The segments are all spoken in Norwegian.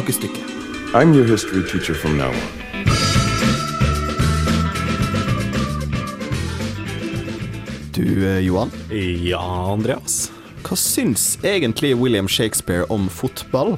kakestykke. I'm your history teacher from now on. Du, eh, Johan. Ja, Andreas. Hva syns egentlig William Shakespeare om fotball?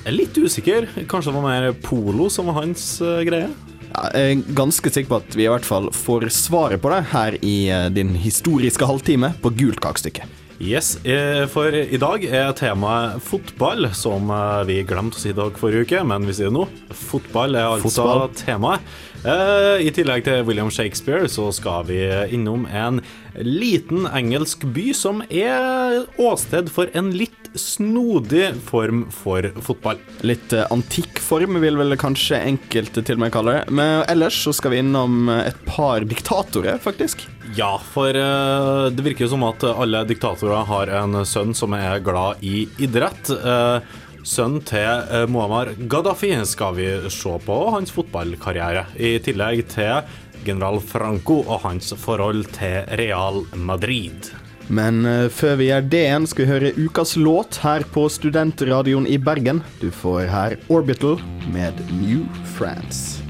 Jeg er litt usikker. Kanskje det var mer polo som var hans uh, greie? Ja, jeg er ganske sikker på at vi i hvert fall får svaret på det her i uh, din historiske halvtime på Gult kakestykke. Yes, eh, for i dag er temaet fotball, som vi glemte å si dere forrige uke, men vi sier det nå. Fotball er altså fotball. temaet. I tillegg til William Shakespeare så skal vi innom en liten engelsk by som er åsted for en litt snodig form for fotball. Litt antikk form, vil vel kanskje enkelte til og med kalle det. Men ellers så skal vi innom eh, et par diktatorer, faktisk. Ja, for uh, det virker jo som at alle diktatorer har en sønn som er glad i idrett. Uh, Sønnen til Muammar Gaddafi skal vi se på hans fotballkarriere, i tillegg til general Franco og hans forhold til Real Madrid. Men før vi gjør det igjen, skal vi høre ukas låt her på Studentradioen i Bergen. Du får her Orbital med New France.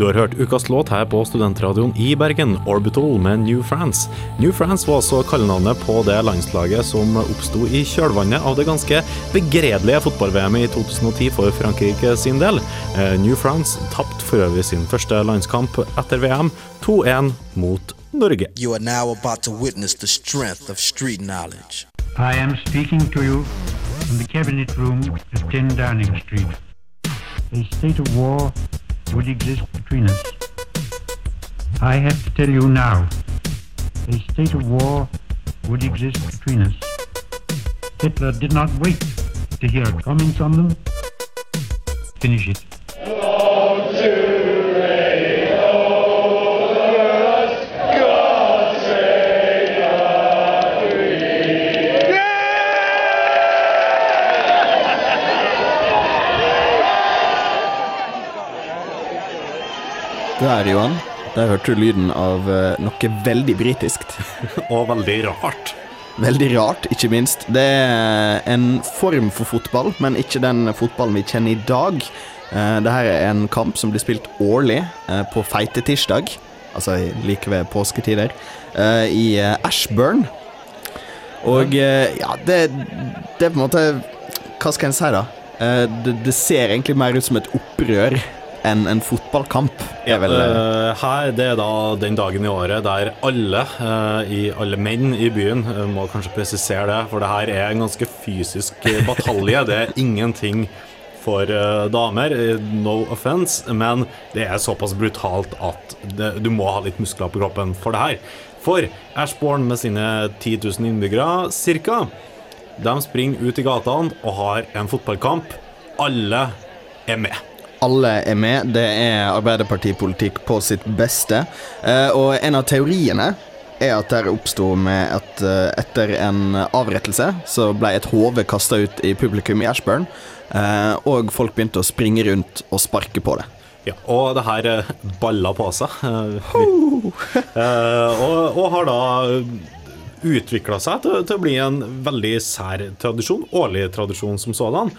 Du har hørt ukas låt her på Studentradioen i Bergen, Orbital med New France. New France var også kallenavnet på det landslaget som oppsto i kjølvannet av det ganske begredelige fotball-VM i 2010 for Frankrike sin del. Eh, New France tapte for øvrig sin første landskamp etter VM, 2-1 mot Norge. You are now about to witness the strength of street knowledge. I am speaking to you from the cabinet room at 10 Downing Street. A state of war would exist between us. I have to tell you now, a state of war would exist between us. Hitler did not wait to hear comments on them. Finish it. Der, Johan. Der hørte du lyden av uh, noe veldig britisk. Og veldig rart. Veldig rart, ikke minst. Det er en form for fotball, men ikke den fotballen vi kjenner i dag. Uh, Dette er en kamp som blir spilt årlig uh, på feite tirsdag, altså like ved påsketider, i Ashburn. Og ja, det, det er på en måte Hva skal en si, da? Det, det ser egentlig mer ut som et opprør enn en fotballkamp. Er vel, uh, her det er da den dagen i året der alle, uh, i, alle menn i byen, uh, må kanskje presisere det, for det her er en ganske fysisk batalje. det er ingenting for damer, no offense, men det er såpass brutalt at det, du må ha litt muskler på kroppen for det her. For Ashbourne med sine 10 000 innbyggere ca. De springer ut i gatene og har en fotballkamp. Alle er med alle er med. Det er Arbeiderpartipolitikk på sitt beste. Eh, og en av teoriene er at det oppsto med at eh, etter en avrettelse så ble et hode kasta ut i publikum i Ashburn, eh, og folk begynte å springe rundt og sparke på det. Ja, og det her balla på seg. og, og har da utvikla seg til, til, å bli en veldig sær tradisjon, årlig tradisjon som sådan,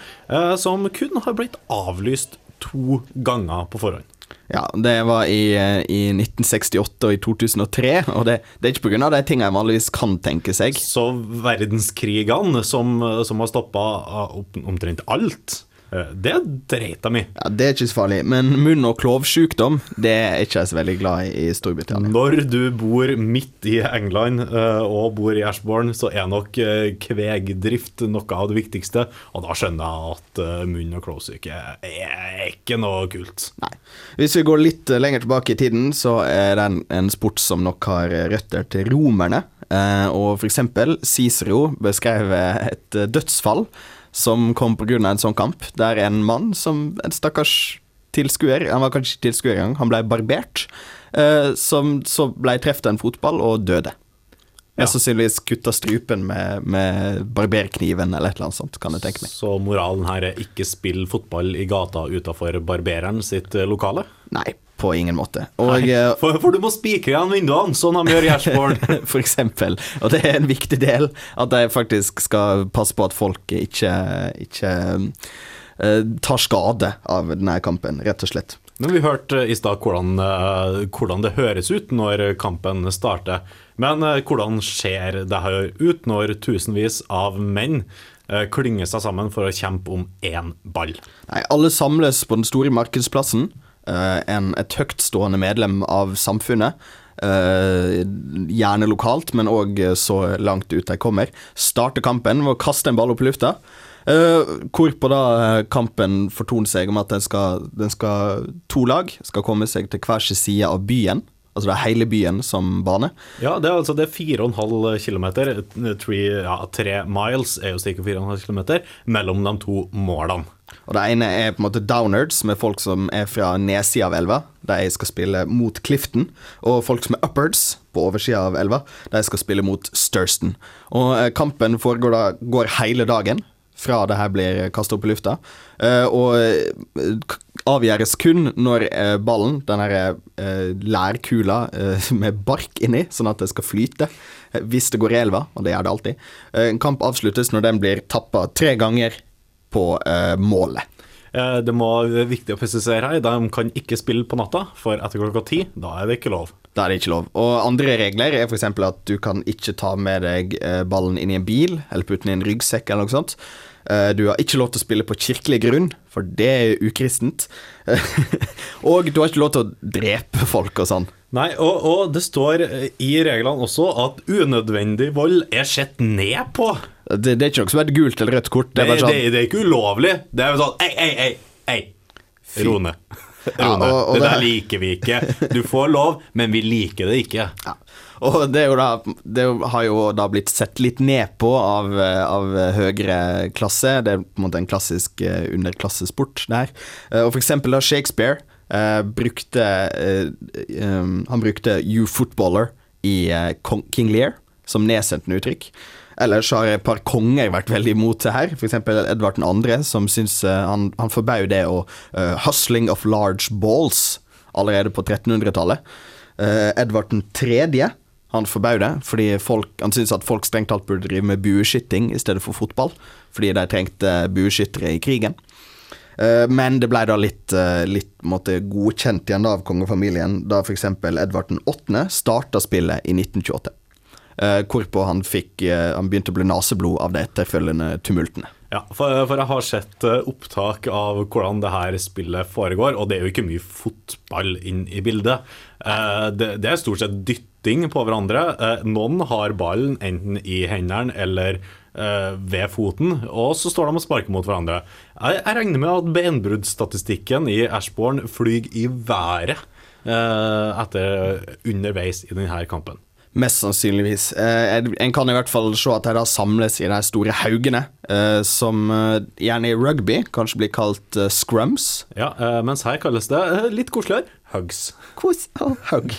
som kun har blitt avlyst to ganger på forhånd. Ja, det var i, i 1968 og i 2003, og det, det er ikke pga. de tingene jeg vanligvis kan tenke seg. Så verdenskrigene, som, som har stoppa omtrent alt, Eh, det er dreita mi. Ja, Det er ikke så farlig, men munn- og klovsjukdom det er ikke jeg så veldig glad i i Storbritannia. Når du bor midt i England uh, og bor i Ashbourne, så er nok uh, kvegdrift noe av det viktigste. Og da skjønner jeg at munn- og klovsyke er ikke noe kult. Nei. Hvis vi går litt lenger tilbake i tiden, så er det en, en sport som nok har røtter til romerne. og for eksempel Cicero beskrev et dødsfall som kom pga. en sånn kamp, der en mann som en stakkars tilskuer Han var kanskje ikke tilskuer engang, han ble barbert. Eh, som så ble truffet av en fotball og døde. Ja. Mest sannsynligvis kutta strupen med, med, barberkniven eller et eller annet sånt, kan jeg tenke meg. Så moralen her er ikke spill fotball i gata utafor barbereren sitt eh, lokale? Nei, på ingen måte. Og eh, for, for du må spikre igjen vinduene, sånn de gjør i Ashbourne. for eksempel. Og det er en viktig del at de faktisk skal passe på at folk ikke, ikke uh, tar skade av denne kampen, rett og slett. Men Vi hørte i stad hvordan, eh, hvordan det høres ut når kampen starter. Men hvordan ser det her ut når tusenvis av menn klynger seg sammen for å kjempe om én ball? Nei, alle samles på den store markedsplassen. Eh, en, et høytstående medlem av samfunnet. Uh, gjerne lokalt, men òg så langt ut de kommer. Starter kampen ved å kaste en ball opp i lufta. Uh, hvorpå da eh, kampen fortoner seg om at den skal, den skal to lag skal komme seg til hver sin side av byen. Altså det er hele byen som bane. Ja, det er altså det er 4,5 km, ja, tre miles er jo ca. 4,5 km, mellom de to målene. Og Det ene er på en måte downards, med folk som er fra nedsida av elva. De skal spille mot Clifton. Og folk som er uppards, på oversida av elva, de skal spille mot Sturston. Og eh, kampen foregår da, går hele dagen. Fra det her blir kasta opp i lufta. Eh, og eh, avgjøres kun når ballen, den her lærkula med bark inni, sånn at det skal flyte, hvis det går i elva, og det gjør det alltid. En kamp avsluttes når den blir tappa tre ganger på eh, målet. Eh, Det må være viktig å presisere her, de kan ikke spille på natta, for etter klokka ti, da er det ikke lov. Da er det ikke lov. Og andre regler er f.eks. at du kan ikke ta med deg eh, ballen inn i en bil, eller putte den i en ryggsekk eller noe sånt. Eh, Du har ikke lov til å spille på kirkelig grunn, for det er ukristent. og du har ikke lov til å drepe folk og sånn. Nei, og, og det står i reglene også at unødvendig vold er sett ned på. Det, det er ikke noe som er gult eller rødt kort. Det er bare det, sånn det er ikke ulovlig. Det er jo sånn Ei, ei, ei, ei. Ro ned. Ja, og- og det der liker vi ikke. Du får lov, men vi liker det ikke. ja. Og det, da, det har jo da blitt sett litt ned på av, eh, av høyere klasse. Det er på en måte en klassisk eh, underklassesport det her. Og for eksempel da Shakespeare eh, brukte eh, um, Han brukte You Footballer i eh, King Lear som nedsendende uttrykk. Ellers har et par konger vært veldig imot det her. Eksempel Edvard 2., som syns eh, han, han forbød det å uh, Hustling of large balls allerede på 1300-tallet. Uh, Edvard 3. Han forbød det, fordi folk, han syntes at folk strengt tatt burde drive med bueskytting i stedet for fotball. Fordi de trengte bueskyttere i krigen. Eh, Men det ble da litt, eh, litt måtte, godkjent igjen da av kongefamilien da f.eks. Edvard 8. starta spillet i 1928. Eh, Hvorpå han, fikk, eh, han begynte å bli naseblod av de etterfølgende tumultene. Ja, for, for jeg har sett eh, opptak av hvordan det her spillet foregår, og det er jo ikke mye fotball inn i bildet. Det, det er stort sett dytting på hverandre. Noen har ballen enten i hendene eller ved foten, og så står de og sparker mot hverandre. Jeg, jeg regner med at benbruddstatistikken i Ashbourne flyr i været etter underveis i denne kampen. Mest sannsynligvis. Eh, en- kan i hvert fall se at de da samles i de store haugene, eh, som eh, gjerne i rugby kanskje blir kalt scrums. Ja, mens her kalles det litt koseligere hugs. Kos og hug.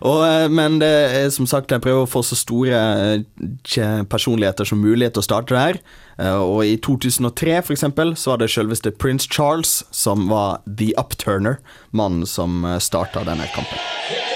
Og, men det er som sagt, jeg prøver å få så store personligheter som mulig til å starte. Eh, Og i 2003 for eksempel, så var det selveste Prince Charles som var the upturner, mannen som starta denne kampen.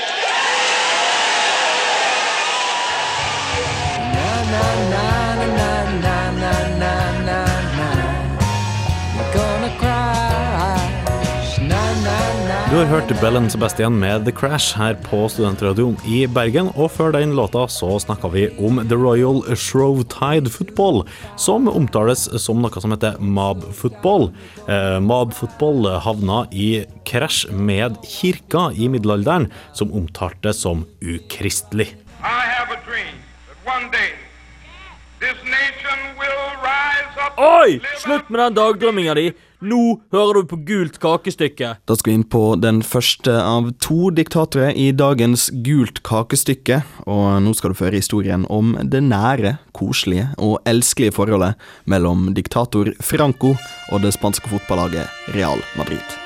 Du har hørt Bellen Sebastian med The Crash her på Studentradioen i Bergen, og før den låta så snakka vi om The Royal Shrovetide Football, som omtales som noe som heter Mob Football. Eh, Mob Football havna i krasj med kirka i middelalderen, som omtalte som ukristelig. I have a dream that one day Oi! Slutt med den dagdrømminga di! Nå hører du på Gult kakestykke. Da skal vi inn på den første av to diktatorer i dagens Gult kakestykke. Og nå skal du føre historien om det nære, koselige og elskelige forholdet mellom diktator Franco og det spanske fotballaget Real Madrid.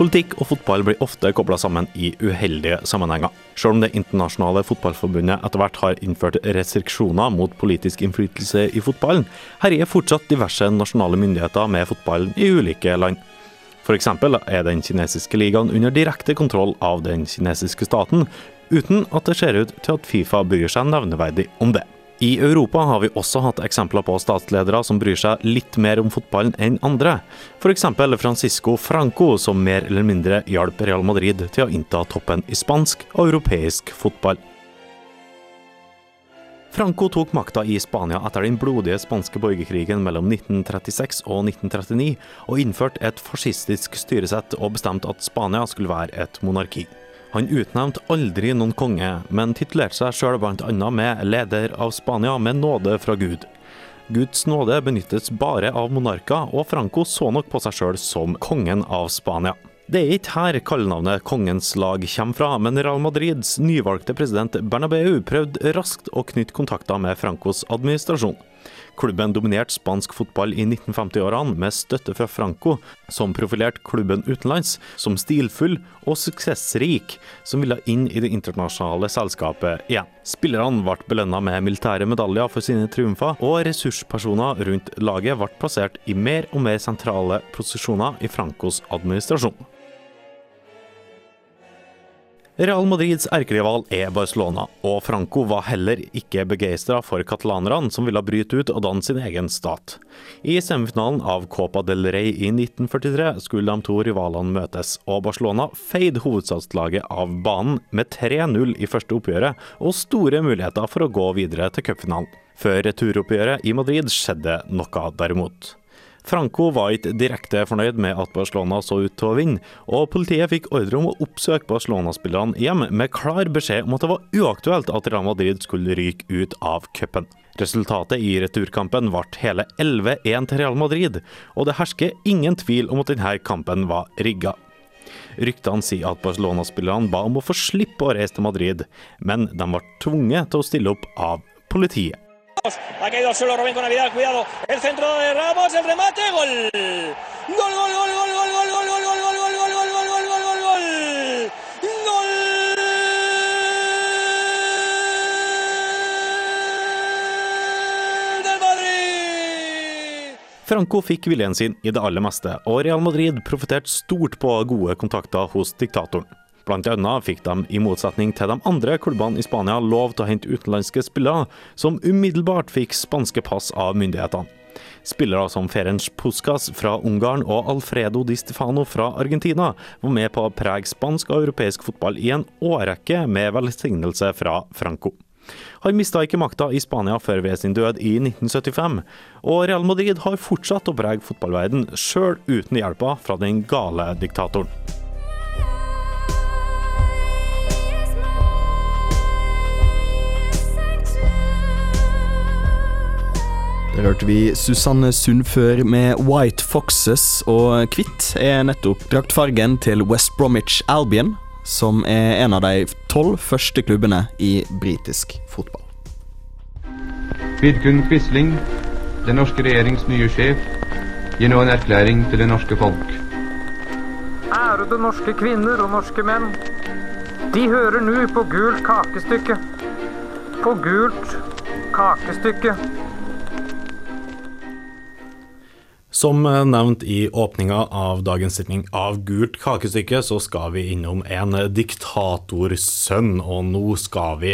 Politikk og fotball blir ofte kobla sammen i uheldige sammenhenger. Selv om det internasjonale fotballforbundet etter hvert har innført restriksjoner mot politisk innflytelse i fotballen, herjer fortsatt diverse nasjonale myndigheter med fotballen i ulike land. F.eks. er den kinesiske ligaen under direkte kontroll av den kinesiske staten, uten at det ser ut til at Fifa bryr seg nevneverdig om det. I Europa har vi også hatt eksempler på statsledere som bryr seg litt mer om fotballen enn andre. F.eks. Francisco Franco, som mer eller mindre hjalp Real Madrid til å innta toppen i spansk og europeisk fotball. Franco tok makta i Spania etter den blodige spanske borgerkrigen mellom 1936 og 1939, og innførte et fascistisk styresett og bestemte at Spania skulle være et monarki. Han utnevnte aldri noen konge, men titulerte seg sjøl bl.a. med 'leder av Spania med nåde fra Gud'. Guds nåde benyttes bare av monarker, og Franco så nok på seg sjøl som kongen av Spania. Det er ikke her kallenavnet Kongens lag kommer fra, men Real Madrids nyvalgte president Bernabeu prøvde raskt å knytte kontakter med Francos administrasjon. Klubben dominerte spansk fotball i 1950-årene med støtte fra Franco, som profilerte klubben utenlands som stilfull og suksessrik, som ville inn i det internasjonale selskapet igjen. Spillerne ble belønna med militære medaljer for sine triumfer, og ressurspersoner rundt laget ble plassert i mer og mer sentrale posisjoner i Francos administrasjon. Real Madrids erkerival er Barcelona, og Franco var heller ikke begeistra for katalanerne som ville bryte ut og danne sin egen stat. I semifinalen av Copa del Rey i 1943 skulle de to rivalene møtes, og Barcelona feide hovedstadslaget av banen med 3-0 i første oppgjøret, og store muligheter for å gå videre til cupfinalen. Før returoppgjøret i Madrid skjedde noe derimot. Franco var ikke direkte fornøyd med at Barcelona så ut til å vinne, og politiet fikk ordre om å oppsøke Barcelona-spillerne hjem med klar beskjed om at det var uaktuelt at Real Madrid skulle ryke ut av cupen. Resultatet i returkampen ble hele 11-1 til Real Madrid, og det hersker ingen tvil om at denne kampen var rigga. Ryktene sier at Barcelona-spillerne ba om å få slippe å reise til Madrid, men de ble tvunget til å stille opp av politiet. Ha caído al suelo Rubén con Navidad, cuidado. El centro de Ramos, el remate, gol. Gol, gol, gol, gol, gol, gol, gol, gol, gol, gol, gol, gol, gol, gol, gol, gol, gol. Gol del Madrid. Franco fikk viljen sin i det aller meste, og Real Madrid profitterte stort på gode kontakter hos diktatoren. Blant annet fikk de, i motsetning til de andre klubbene i Spania, lov til å hente utenlandske spillere, som umiddelbart fikk spanske pass av myndighetene. Spillere som Ferenc Puskas fra Ungarn og Alfredo Di Stefano fra Argentina var med på å prege spansk og europeisk fotball i en årrekke med velsignelse fra Franco. Han mista ikke makta i Spania før ved sin død i 1975, og Real Madrid har fortsatt å prege fotballverden sjøl uten hjelpa fra den gale diktatoren. Der hørte vi Susanne Sundfør med White Foxes, og hvitt er nettopp draktfargen til West Bromwich Albion, som er en av de tolv første klubbene i britisk fotball. Vidkun Quisling, den norske regjerings nye sjef, gir nå en erklæring til det norske folk. Ærede norske kvinner og norske menn. De hører nå på gult kakestykke. På gult kakestykke. Som nevnt i åpninga av dagens sending av Gult kakestykke, så skal vi innom en diktatorsønn, og nå skal vi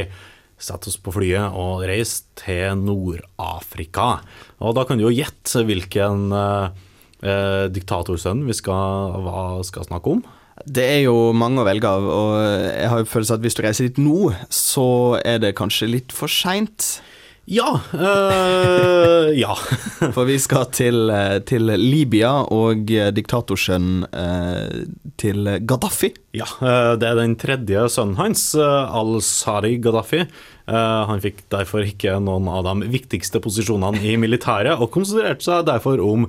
sette oss på flyet og reise til Nord-Afrika. Og da kan du jo gjette hvilken eh, diktatorsønn vi skal, skal snakke om. Det er jo mange å velge av, og jeg har jo følelsen at hvis du reiser dit nå, så er det kanskje litt for seint. Ja. øh, ja. For vi skal til, eh, til Libya og diktatorsønnen eh, til Gaddafi. ja. Det er den tredje sønnen hans, al-Sari Gaddafi. Eh, Han fikk derfor ikke noen av de viktigste posisjonene i militæret, og konsentrerte seg derfor om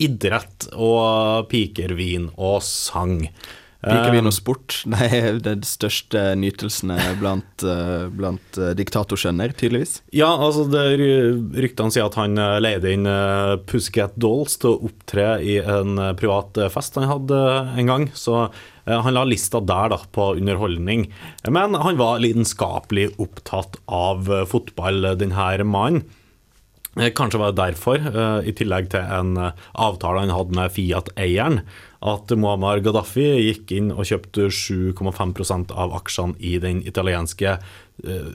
idrett og piker, vin og sang. Pikevin noe sport de er de største nytelsene blant, eh, blant eh, diktatorsønner, tydeligvis. Ja, altså det ry- Ryktene sier at han eh, leide inn Pusket Pussycat Dolls til å opptre i en privat fest han hadde en gang. Så han la lista der da, på underholdning. Men han var lidenskapelig opptatt av fotball, denne mannen. Kanskje var det derfor, i tillegg til en avtale han hadde med Fiat-eieren, at Muammar Gaddafi gikk inn og kjøpte 7,5% av aksjene i den italienske eh,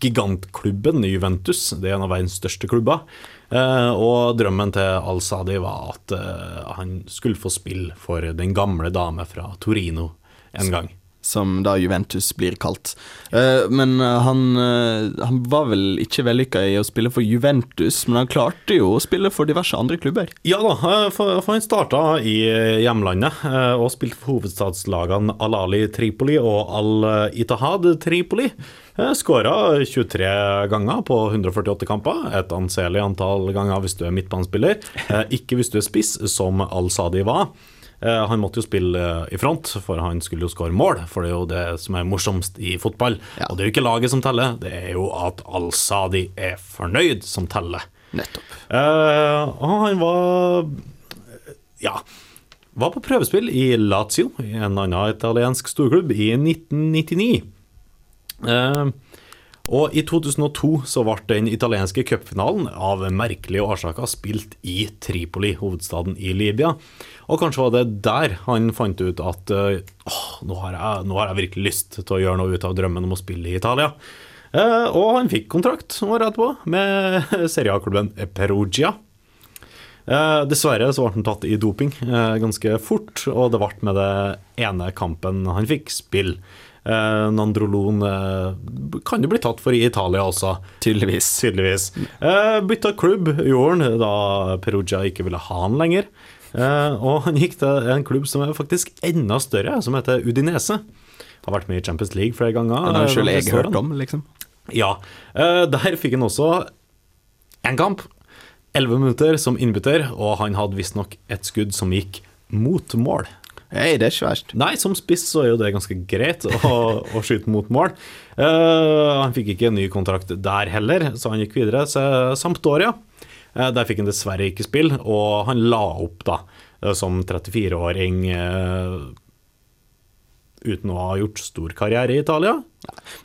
gigantklubben Juventus. Det er en av verdens største klubber. Eh, og drømmen til Al-Sadi var at eh, han skulle få spille for den gamle dame fra Torino en gang. Som da Juventus blir kalt. Uh, men eh, han, uh, han var vel ikke vellykka i å spille for Juventus, men han klarte jo å spille for diverse andre klubber. Ja da, for, for han starta i hjemlandet uh, og spilte for hovedstadslagene Al-Ali Tripoli og Al-Itahad Tripoli. Skåra 23 ganger på 148 kamper, et anselig antall ganger hvis du er midtbanespiller. Ikke hvis du er spiss, som Al-Sadi var. Eh, Han måtte jo spille eh, i front, for han skulle jo skåre mål. For det er jo det som er morsomst i fotball. Og det er jo ikke laget som teller, det er jo at Al-Sadi er fornøyd som teller. Nettopp. Eh, og han var ja, var på prøvespill i Lazio, i en annen italiensk storklubb, i 1999. Eh, og i 2002 så ble den italienske cupfinalen av merkelige årsaker spilt i Tripoli, hovedstaden i Libya. Og kanskje var det der han fant ut at eh, åh, nå, har jeg, nå har jeg virkelig lyst til å gjøre noe ut av drømmen om å spille i Italia. Eh, og han fikk kontrakt året etterpå med Serie A-klubben Perugia. Eh, dessverre så ble han tatt i doping eh, ganske fort, og det ble med det ene kampen han fikk spill. Eh, Nandrolon eh, kan jo bli tatt for i Italia også. Tydeligvis. Tydeligvis. Eh, bytta klubb han da Perugia ikke ville ha han lenger. Eh, og han gikk til en klubb som er faktisk enda større, som heter Udinese. Har vært med i Champions League flere ganger. Det har selv jeg hørt om, liksom. Ja. eh, der fikk han også en kamp. 11 minutter som innbytter, og han hadde visstnok et skudd som gikk mot mål. Hei, det er ikke verst. Nei, som spiss så er jo det ganske greit å, å skyte mot mål. Uh, han fikk ikke en ny kontrakt der heller, så han gikk videre til Sampdoria. Uh, der fikk han dessverre ikke spill, og han la opp da eh, som 34-åring eh, uten å ha gjort stor karriere i Italia.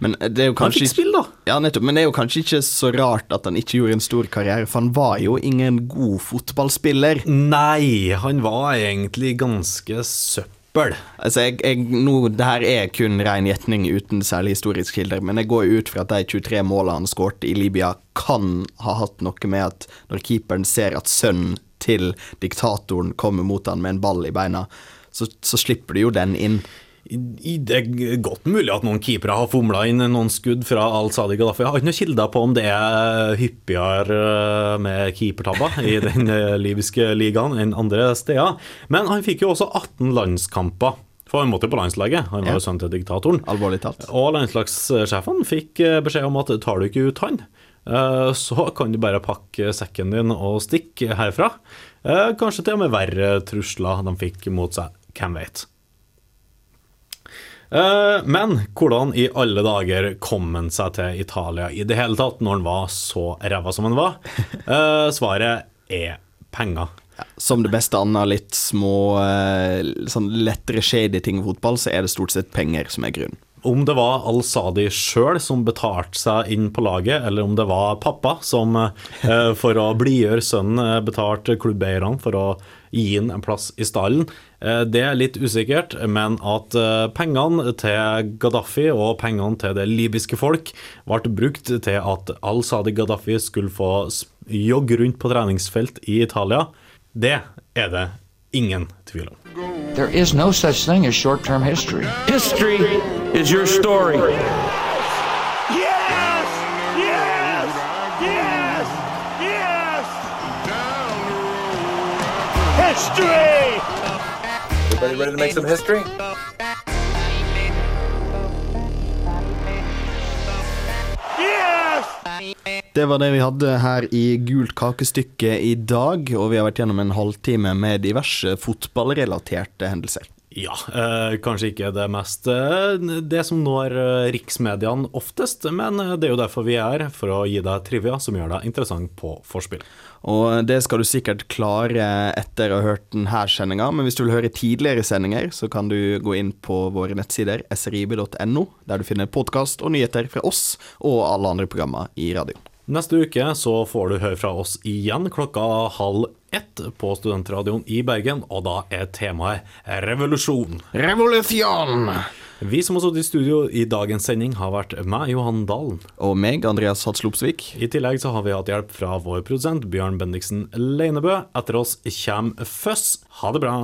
Men det er jo Han fikk spill, da. Ja, nettopp. Men det er jo kanskje ikke så rart at han ikke gjorde en stor karriere, for han var jo ingen god fotballspiller. Nei, han var egentlig ganske søppel. Altså, jeg, jeg, nå, det her er kun ren gjetning uten særlig historisk kilder, men jeg går ut fra at de 23 målene han skårte i Libya, kan ha hatt noe med at når keeperen ser at sønnen til diktatoren kommer mot han med en ball i beina, så, så slipper du jo den inn. Det er godt mulig at noen keepere har fomla inn noen skudd fra Al-Sadi Gaddafi. Jeg har ikke noen kilder på om det er hyppigere eh, med keepertabber i den eh, libyske ligaen enn andre steder. Men han fikk jo også 18 landskamper. For han måtte på landslaget. Han var jo sønnen til diktatoren. Alvorlig talt. Og landslagssjefen fikk eh, beskjed om at tar du ikke ut han, så kan du bare pakke sekken din og stikke herfra. Kanskje til og med verre trusler de fikk mot seg. Hvem vet. Eh, Men hvordan i alle dager kom han seg til Italia i det hele tatt, når han var så ræva som han var? Eh, Svaret er penger. Som det beste annet litt små, eh, sånn lettere shady ting i fotball, så er det stort sett penger som er grunnen. Om det var Al-Sadi sjøl som betalte seg inn på laget, eller om det var pappa som eh, for å blidgjøre sønnen eh, betalte klubbeierne for å gi ham en plass i stallen, eh, det er litt usikkert. Men at pengene til Gaddafi og pengene til det libyske folk ble brukt til at Al-Sadi Gaddafi skulle få jogge rundt på treningsfelt i Italia, det er det ingen tvil om. There is no such thing as short term history. History is your story. Yes! Yes! Yes! Yes! History! Everybody ready to make some history? Det var det vi hadde her i Gult kakestykke i dag, og vi har vært gjennom en halvtime med diverse fotballrelaterte hendelser. Ja, eh, kanskje ikke det mest eh, Det som når eh, riksmediene oftest, men eh, det er jo derfor vi er, for å gi deg trivia som gjør deg interessant på forspill. Og det skal du sikkert klare etter å ha hørt denne sendinga, men hvis du vil høre tidligere sendinger, så kan du gå inn på våre nettsider srib.no, der du finner podkast og nyheter fra oss og alle andre programmer i radioen. Neste uke så får du høre fra oss igjen klokka halv ett på Studentradioen i Bergen, og da er temaet revolusjon. Revolusjon! Vi som har sittet i studio i dagens sending, har vært meg, Johan Dalen. Og meg, Andreas Hatslopsvik. I tillegg så har vi hatt hjelp fra vår produsent Bjørn Bendiksen Leinebø. Etter oss kommer Føss. Ha det bra.